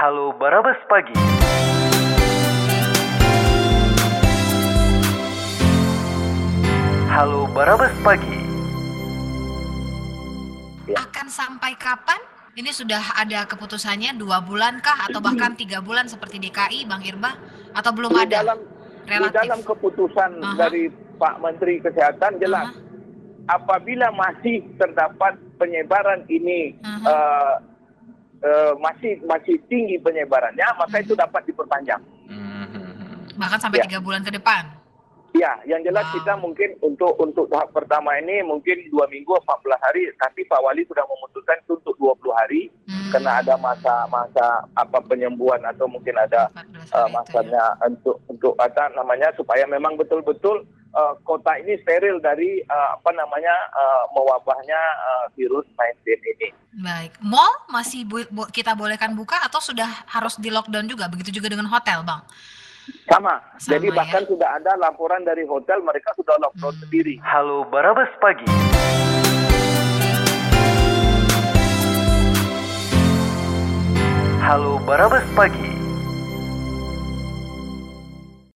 Halo Barabas Pagi. Halo Barabas Pagi. Akan sampai kapan? Ini sudah ada keputusannya dua bulan kah atau bahkan tiga bulan seperti DKI, Bang Irba? Atau belum di ada? dalam di dalam keputusan Aha. dari Pak Menteri Kesehatan jelas apabila masih terdapat penyebaran ini Aha. eh, eh, masih masih tinggi penyebarannya maka itu Mhm. dapat diperpanjang. Bahkan sampai Ya. tiga bulan ke depan. Ya, yang jelas Wow. kita mungkin untuk untuk tahap pertama ini mungkin dua minggu 14 hari, tapi Pak Wali sudah memutuskan itu untuk 20 hari Hmm. karena ada masa-masa apa penyembuhan atau mungkin ada 14 uh, itu ya. masanya untuk untuk apa namanya supaya memang betul-betul uh, kota ini steril dari uh, apa namanya uh, mewabahnya uh, virus 19 ini. Baik. Mall masih bu- bu- kita bolehkan buka atau sudah harus di lockdown juga? Begitu juga dengan hotel, Bang. Sama. Sama Jadi ya. bahkan sudah ada laporan dari hotel mereka sudah lockdown Hmm. sendiri. Halo Barabas Pagi. Halo Barabas Pagi.